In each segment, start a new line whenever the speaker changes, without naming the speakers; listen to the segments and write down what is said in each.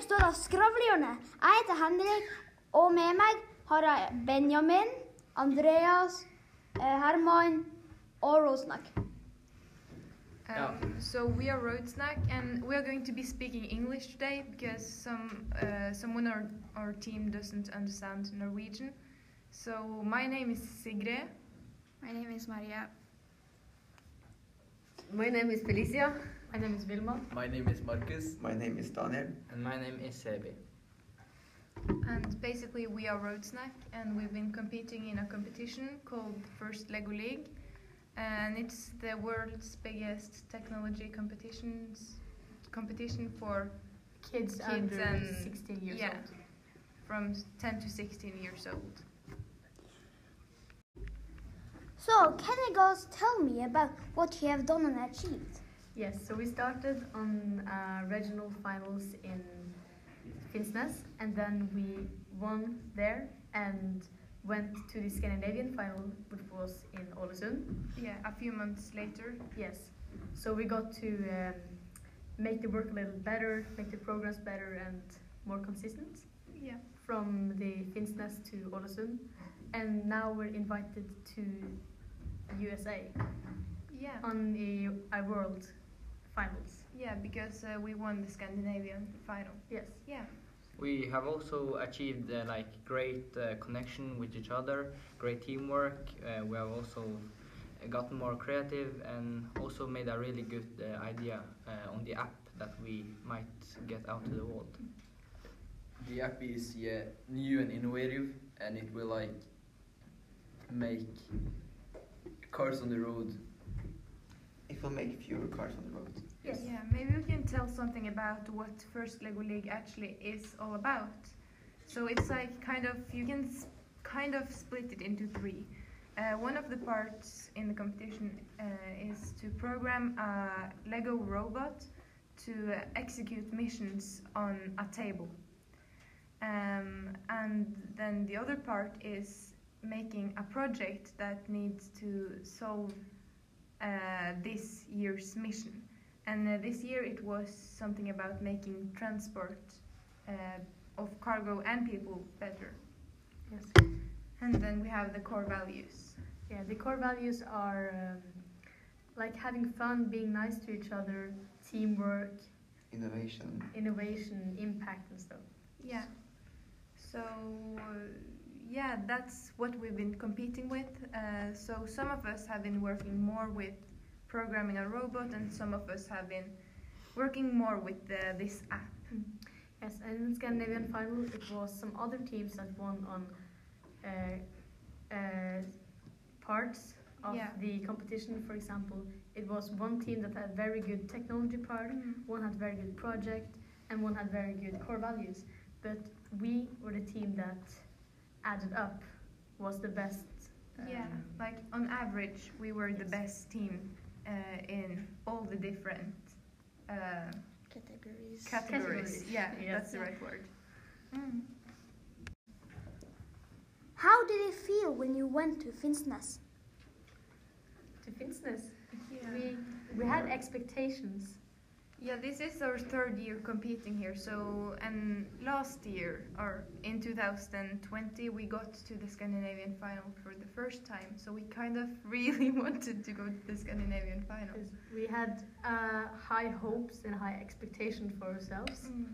består av skravlehjørnet. Jeg heter Henrik, og med meg har jeg Benjamin, Andreas, eh, Herman og Rosnak.
Um, so we are Road Snack, and we are going to be speaking English today because some uh, someone on our, our team doesn't understand Norwegian. So my name is Sigrid.
My name is Maria.
My name is Felicia.
My name is Vilma.
My name is Marcus.
My name is Daniel.
And my name is Sebi.
And basically, we are Road Snack, and we've been competing in a competition called First Lego League, and it's the world's biggest technology competitions competition for
Kids,
Kids
under
and-
16 years
yeah.
old.
from 10 to 16 years old.
So, can you guys tell me about what you have done and achieved?
Yes, so we started on uh, regional finals in Finnsnes, and then we won there and went to the Scandinavian final, which was in Ålesund.
Yeah, a few months later.
Yes, so we got to um, make the work a little better, make the programs better and more consistent
Yeah.
from the Finnsnes to Ålesund, and now we're invited to USA
Yeah.
on the uh, World Finals.
Yeah, because uh, we won the Scandinavian final.
Yes.
Yeah.
We have also achieved uh, like great uh, connection with each other, great teamwork. Uh, we have also gotten more creative and also made a really good uh, idea uh, on the app that we might get out to the world.
The app is yeah, new and innovative, and it will like make cars on the road.
It will make fewer cars on the road.
Yes.
Yeah, maybe we can tell something about what First Lego League actually is all about. So it's like kind of you can kind of split it into three. Uh, one of the parts in the competition uh, is to program a Lego robot to uh, execute missions on a table. Um, and then the other part is making a project that needs to solve this year's mission. And uh, this year it was something about making transport uh, of cargo and people better.
Yes.
And then we have the core values.
Yeah, the core values are um, like having fun, being nice to each other, teamwork,
Innovation.
innovation, impact, and stuff.
Yeah. So uh, yeah, that's what we've been competing with. Uh, so some of us have been working more with programming a robot, and some of us have been working more with uh, this app.
Yes, and in Scandinavian final, it was some other teams that won on uh, uh, parts of
Yeah.
the competition. For example, it was one team that had very good technology part, one had very good project, and one had very good core values. But we were the team that added up was the best.
Yeah,
um,
like on average, we were the best team uh, in all the different uh,
Categories.
categories.
Categories,
Yeah,
yes.
that's the right word. Mm.
How did it feel when you went to Finnsnes?
to Finnsnes.
Yeah.
We we had expectations.
Yeah, this is our third year competing here. So, and last year, or in 2020, we got to the Scandinavian final for the first time. So we kind of really wanted to go to the Scandinavian final.
We had uh, high hopes and high expectations for ourselves,
Mm.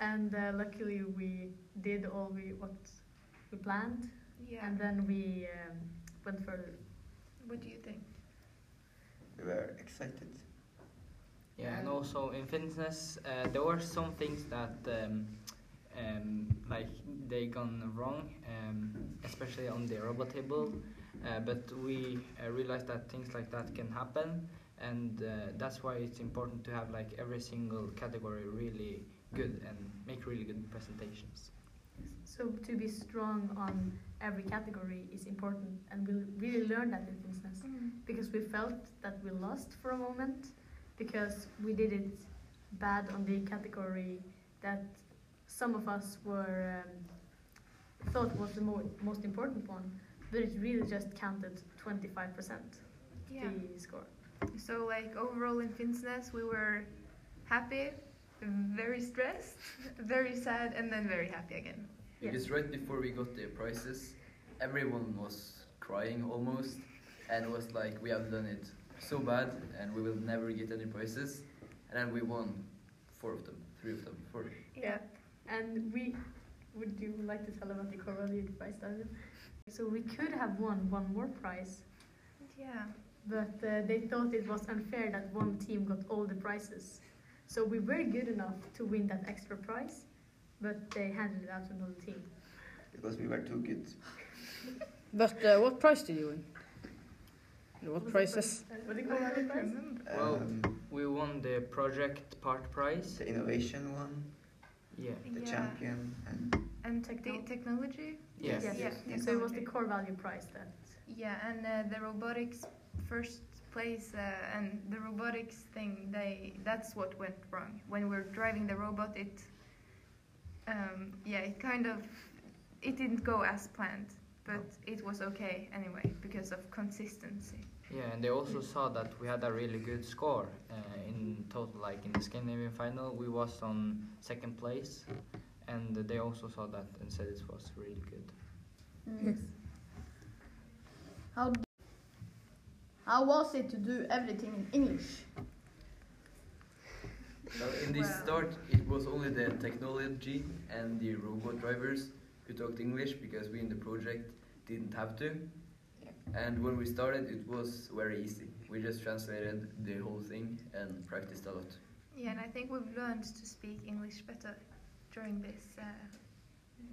and uh, luckily we did all we what we planned,
Yeah.
and then we um, went further.
what do you think?
We were excited.
Yeah, and also in Finnsnes, uh, there were some things that um, um, like they gone wrong, um, especially on the robot table. Uh, but we uh, realized that things like that can happen, and uh, that's why it's important to have like every single category really good and make really good presentations.
So to be strong on every category is important, and we really learned that in Finnsnes because we felt that we lost for a moment because we did it bad on the category that some of us were um, thought was the mo- most important one, but it really just counted 25%
Yeah.
the score.
So like overall in Finnsnes, we were happy very stressed, very sad, and then very happy again.
Yeah.
Because right before we got the prizes, everyone was crying almost, and was like, "We have done it so bad, and we will never get any prizes." And then we won four of them, three of them, four.
Yeah. And we would you like to tell about the core value prize, Daniel? So we could have won one more prize,
Yeah.
but uh, they thought it was unfair that one team got all the prizes. So we were good enough to win that extra prize, but they handed it out to another team.
Because we were too good.
But uh, what prize did you win? What
Was it
prizes?
What do you call that prize?
Well,
Um,
We won the project part prize.
the innovation one,
Yeah.
the
Yeah.
champion, and
And
Techno-
the technology.
Yes.
Yes.
Yeah.
So it was the core value prize that.
Yeah, and uh, the robotics first place uh, and the robotics thing. They that's what went wrong when we're driving the robot. It um, yeah, it kind of it didn't go as planned, but it was okay anyway because of consistency.
Yeah, and they also saw that we had a really good score uh, in total. Like in the Scandinavian final, we was on second place, and they also saw that and said it was really good.
Yes. How how was it to do everything in English?
Now, in this
Well.
start, it was only the technology and the robot drivers who talked English because we in the project didn't have to. And when we started, it was very easy. We just translated the whole thing and practiced a lot.
Yeah, and I think we've learned to speak English better during this uh,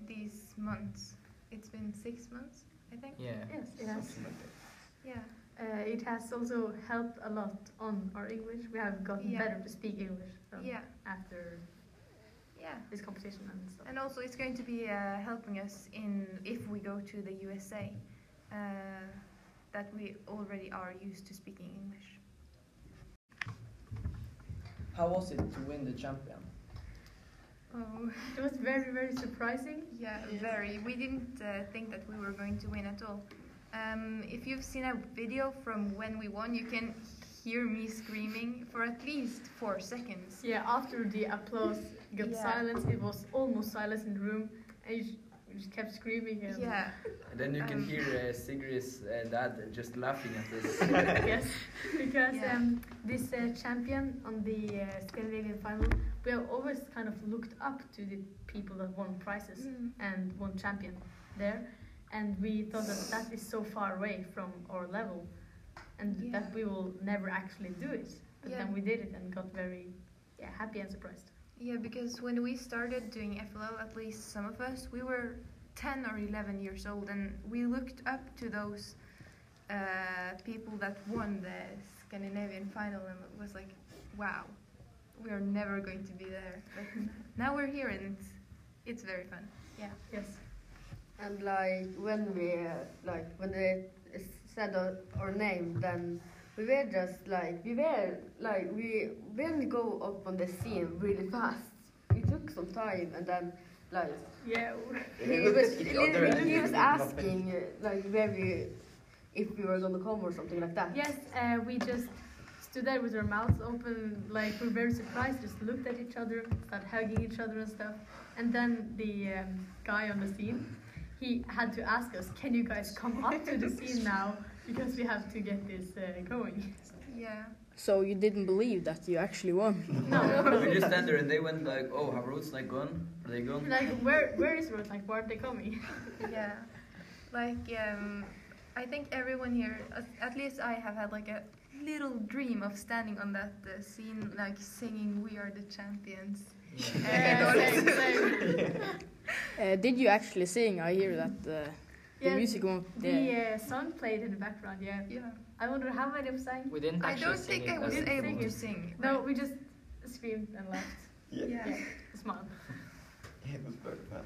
these months. It's been six months, I think.
Yeah.
Yes, it has.
something like that.
Yeah.
Uh, it has also helped a lot on our English. We have gotten
Yeah.
better to speak English
Yeah.
after
Yeah.
this competition and stuff.
And also, it's going to be uh, helping us in if we go to the USA, uh, that we already are used to speaking English.
How was it to win the champion?
Oh,
It was very, very surprising.
yeah, very. We didn't uh, think that we were going to win at all. Um, if you've seen a video from when we won, you can hear me screaming for at least four seconds.
Yeah, after the applause got
Yeah.
silence, it was almost silence in the room, and you just, you just kept screaming. And
Yeah,
And then you can
Um.
hear uh, Sigrid's uh, dad just laughing at this.
yes, because
Yeah.
um, this uh, champion on the uh, Scandinavian final, we have always kind of looked up to the people that won prizes
Mm.
and won champion there, and we thought that that is so far away from our level, and
Yeah.
that we will never actually do it. But
Yeah.
then we did it and got very yeah, happy and surprised.
Yeah, because when we started doing FLL, at least some of us, we were 10 or 11 years old, and we looked up to those uh, people that won the Scandinavian final, and was like, wow, we are never going to be there. But now we're here, and it's, it's very fun. Yeah.
Yes.
And like when we uh, like when they said our, our name, then we were just like we were like we we didn't go up on the scene really fast. We took some time, and then like
Yeah.
He was he, he was asking uh, like where we if we were gonna come or something like that.
Yes, uh, we just stood there with our mouths open, like we're very surprised, just looked at each other, started hugging each other and stuff. And then the um, guy on the scene, he had to ask us, "Can you guys come up to the scene now? Because we have to get this uh, going."
Yeah.
So you didn't believe that you actually won?
No,
we just stand there and they went like, oh, have roads like gone? Are they gone?
like where where is Rose? Like where aren't they coming?
yeah like um i think everyone here at, at least i have had like a little dream of standing on that uh, scene like singing we are the champions
Yeah,
Uh,
same, same.
Uh, did you actually sing? I hear that uh, the music won't.
The
Yeah.
uh, song played in the background. Yeah,
yeah
I wonder how many of sang.
We didn't
i
actually
don't
sing
think
it.
i was
didn't
able
sing
to
it.
sing
No, we just screamed and laughed.
Yeah.
yeah
Smiled.
Yeah, it was very fun.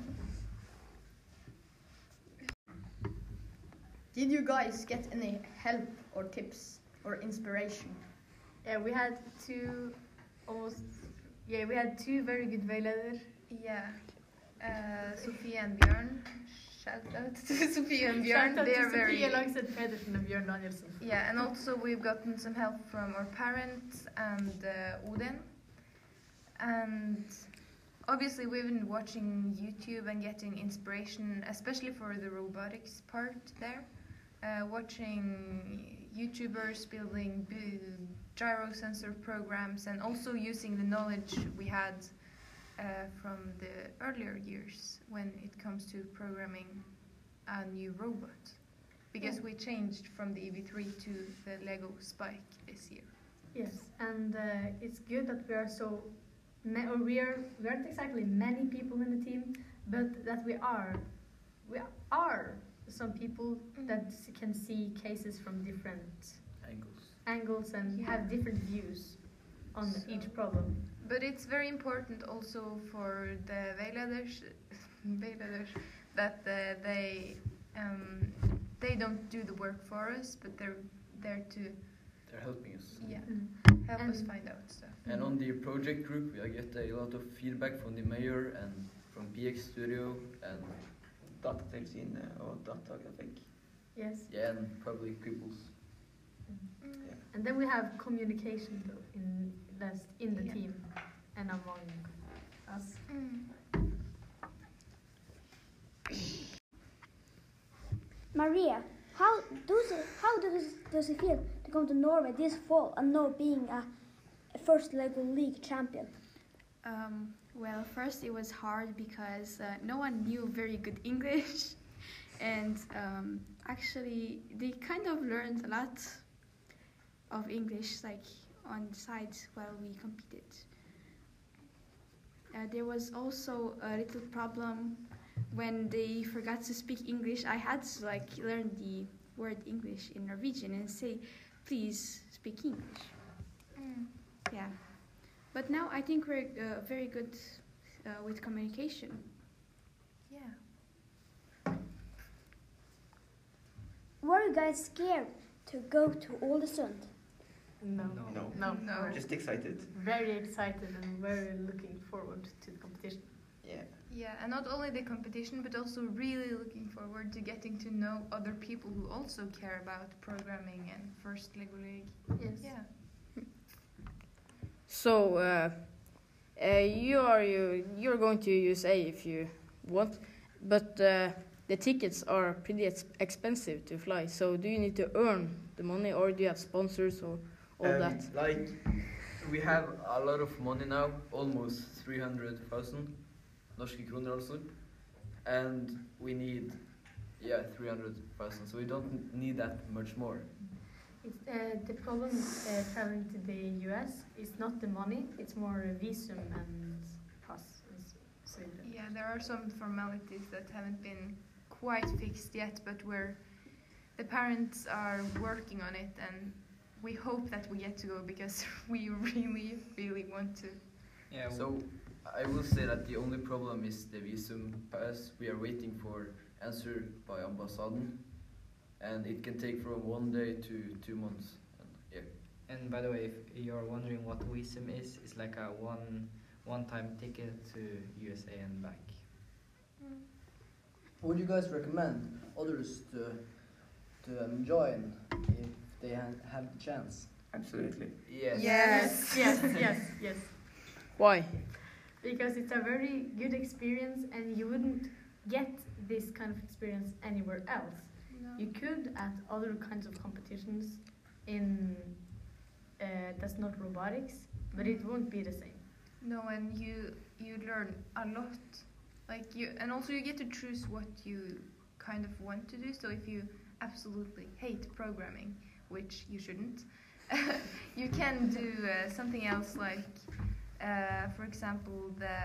Did you guys get any help or tips or inspiration?
Yeah, we had two almost. Yeah, we had two very good veileders.
yeah uh, Sofia and Björn shout out to Sofia and Björn
Shout out
they are very
Langseth Pedersen and Björn Danielsson.
Yeah, and also we've gotten some help from our parents and uh, Odin. And obviously, we've been watching YouTube and getting inspiration, especially for the robotics part there. Uh, watching YouTubers building gyro sensor programs and also using the knowledge we had uh, from the earlier years when it comes to programming a new robot. Because we changed from the EV3 to the Lego Spike this year.
Yes, and uh, it's good that we are so, or we are we aren't exactly many people in the team, but that we are, we are some people that can see cases from different
Angles.
angles and
Yeah.
have different views on
So-
each problem.
But it's very important also for the Veileders, Veileders that uh, they um, they don't do the work for us, but they're there to
They're helping us.
yeah
Mm.
help us find out stuff.
And on the project group, we get a lot of feedback from the mayor and from PX Studio and
Datatilsynet og Datagrafikk.
Yes,
yeah, and probably Cripples.
Mm.
and then we have communication though in that's in the
Yeah.
team and among us.
Mm.
Maria, how does it, how does does it feel to come to Norway this fall and now being a first Lego League champion?
Um, well, first it was hard because uh, no one knew very good English, and um, actually they kind of learned a lot of English, like on the side while we competed. Uh, there was also a little problem when they forgot to speak English. I had to like learn the word English in Norwegian and say, "Please speak English."
Mm.
Yeah. But now I think we're uh, very good uh, with communication.
Yeah.
Were you guys scared to go to Ålesund?
No,
No.
No.
no,
No.
Just excited.
very excited and very looking forward to the competition.
Yeah.
Yeah, and not only the competition, but also really looking forward to getting to know other people who also care about programming and first Lego League.
Yes.
Yeah.
So, uh, uh, you are you you're going to USA if you want, but uh, the tickets are pretty ex- expensive to fly. So, do you need to earn the money, or do you have sponsors or all
Um,
that?
Like, we have a lot of money now, almost 300,000 norske kroner also. And we need, yeah, 300,000. So we don't need that much more.
It's, uh, the problem uh, traveling to the US is not the money; it's more a visum and pass. and.
Yeah, there are some formalities that haven't been quite fixed yet, but we're the parents are working on it, and we hope that we get to go because we really, really want to.
Yeah.
So I will say that the only problem is the visum pass. We are waiting for answer by ambassaden, and it can take from one day to two months. And yeah,
And by the way, if you're wondering what Visum is, it's like a one one-time ticket to USA and back.
Would you guys recommend others to to um, join if they have the chance?
Absolutely.
yes.
Yes.
yes, yes, yes.
Why?
Because it's a very good experience, and you wouldn't get this kind of experience anywhere else. No. You could at other kinds of competitions in uh, that's not robotics, but it won't be the same.
No, and you you learn a lot. Like you, and also you get to choose what you kind of want to do. So if you absolutely hate programming, which you shouldn't, you can do uh, something else like, uh, for example, the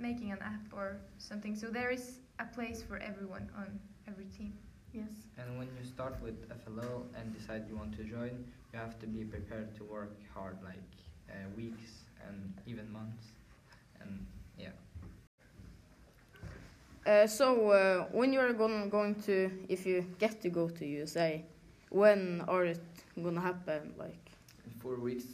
making an app or something. So there is a place for everyone on every team.
Yes.
And when you start with FLL and decide you want to join, you have to be prepared to work hard, like uh, weeks and even months. And yeah.
Uh, so, uh, when you are going going to, if you get to go to USA, when are it gonna happen? Like,
In four weeks.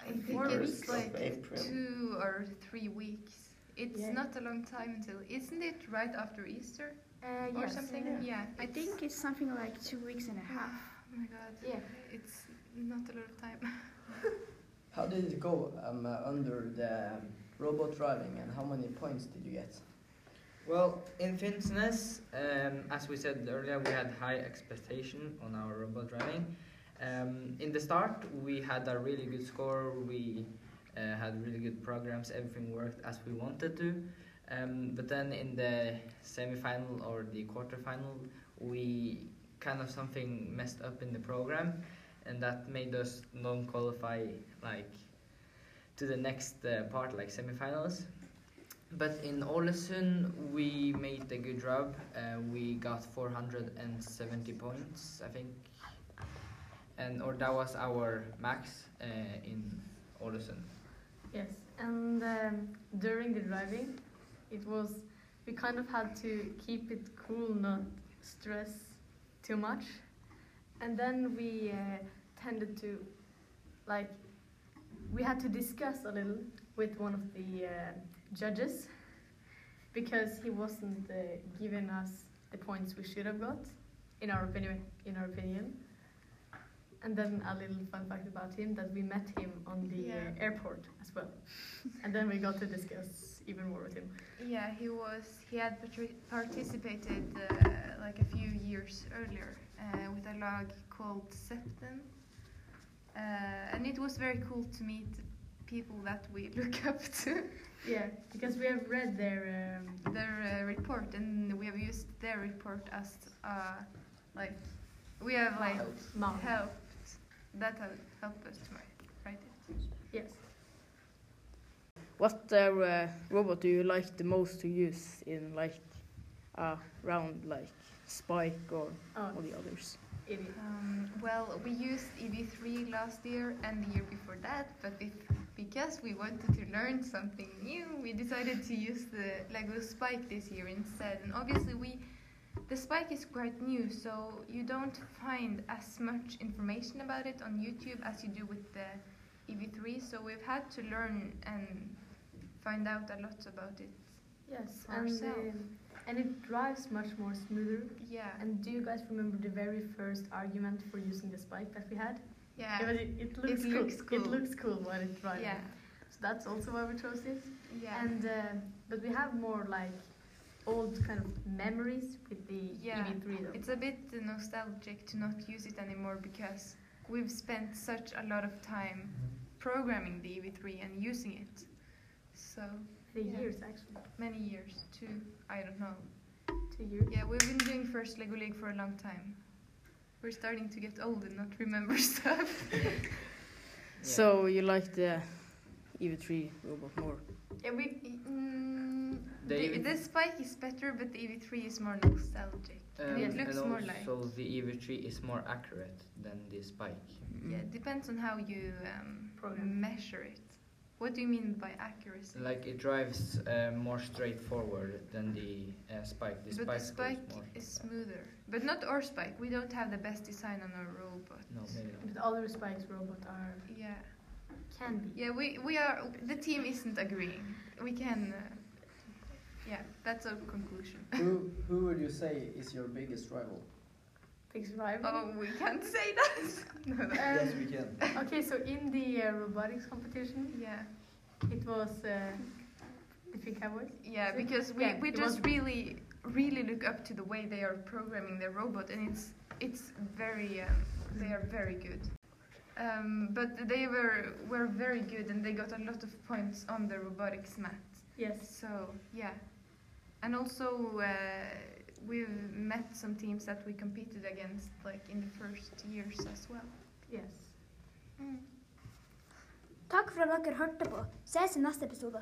I think
Four
it's
weeks
like
April.
two or three weeks. It's
Yeah.
not a long time until, isn't it right after Easter
Uh,
or
yes.
something?
Yeah.
Yeah.
I think it's something like two weeks and a half.
Oh my god.
Yeah.
It's not a lot of time.
How did it go um, uh, under the robot driving and how many points did you get?
Well, in Finnsnes, um, as we said earlier, we had high expectation on our robot driving. Um, in the start, we had a really good score. We uh, had really good programs. Everything worked as we wanted to. Um, but then in the semi-final or the quarter-final, we kind of something messed up in the program, and that made us non-qualify like to the next uh, part, like semi-finals. But in Ålesund, we made a good job. Uh, we got 470 points, I think, and or that was our max uh, in Ålesund.
Yes, and um, during the driving, it was we kind of had to keep it cool, not stress too much, and then we uh, tended to like we had to discuss a little with one of the uh, judges because he wasn't uh, giving us the points we should have got in our opinion in our opinion and then a little fun fact about him that we met him on the
Yeah.
uh, airport as well and then we got to discuss even more with him
Yeah, he was. He had patri- participated uh, like a few years earlier uh, with a log called Septen, uh, and it was very cool to meet people that we look up to.
yeah because we have read their um,
their uh, report, and we have used their report as uh, like we have like
mouth.
helped. That has helped us to write, write it.
yes
What uh, uh, robot do you like the most to use in like a round like Spike or
oh
all the others?
Um, well, we used EV3 last year and the year before that, but if, because we wanted to learn something new, we decided to use the Lego Spike this year instead. And obviously, we the Spike is quite new, so you don't find as much information about it on YouTube as you do with the EV3. So we've had to learn and find out a lot about it.
yes and
ourselves.
um, and it drives much more smoother
Yeah,
And do you guys remember the very first argument for using the spike that we had?
Yeah,
but it, it looks cool.
looks
It looks cool when it's driving.
yeah,
So that's also why we chose it.
yeah.
And uh, but we have more like old kind of memories with the
Yeah,
EV3 though.
It's a bit nostalgic to not use it anymore because we've spent such a lot of time programming the EV3 and using it. So
Three
yeah.
years actually.
many years, two, I don't know.
Two years.
Yeah, we've been doing first Lego League for a long time. We're starting to get old and not remember stuff.
So you like the EV3 robot more?
yeah, we. Mm,
The
the, the Spike is better, but the EV3 is more nostalgic.
Um,
it looks
and
more like.
also the EV3 is more accurate than the Spike.
Yeah, it depends on how you um, measure it. What do you mean by accuracy?
Like it drives uh, more straightforward than the uh, Spike. The
but
Spike,
the spike is smoother. But not our spike. We don't have the best design on our robot.
No, maybe not.
But other spikes robot are
Yeah.
can be.
Yeah, we, we are. The team isn't agreeing. We can. Uh, yeah, that's our conclusion.
who, who would you say is your biggest rival?
Fixed rival.
Oh, we can't say that. no, no.
yes, we can.
Okay, so in the uh, robotics competition,
Yeah,
it was uh, the Big Cowboys.
yeah, because we,
yeah,
we just
was-
really really look up to the way they are programming their robot, and it's it's very um, they are very good. Um, but they were were very good, and they got a lot of points on the robotics mat.
Yes.
So yeah, and also uh, we've met some teams that we competed against like in the first years as well.
Yes. Mm.
Takk for at har hørte på. Ses i nästa episode.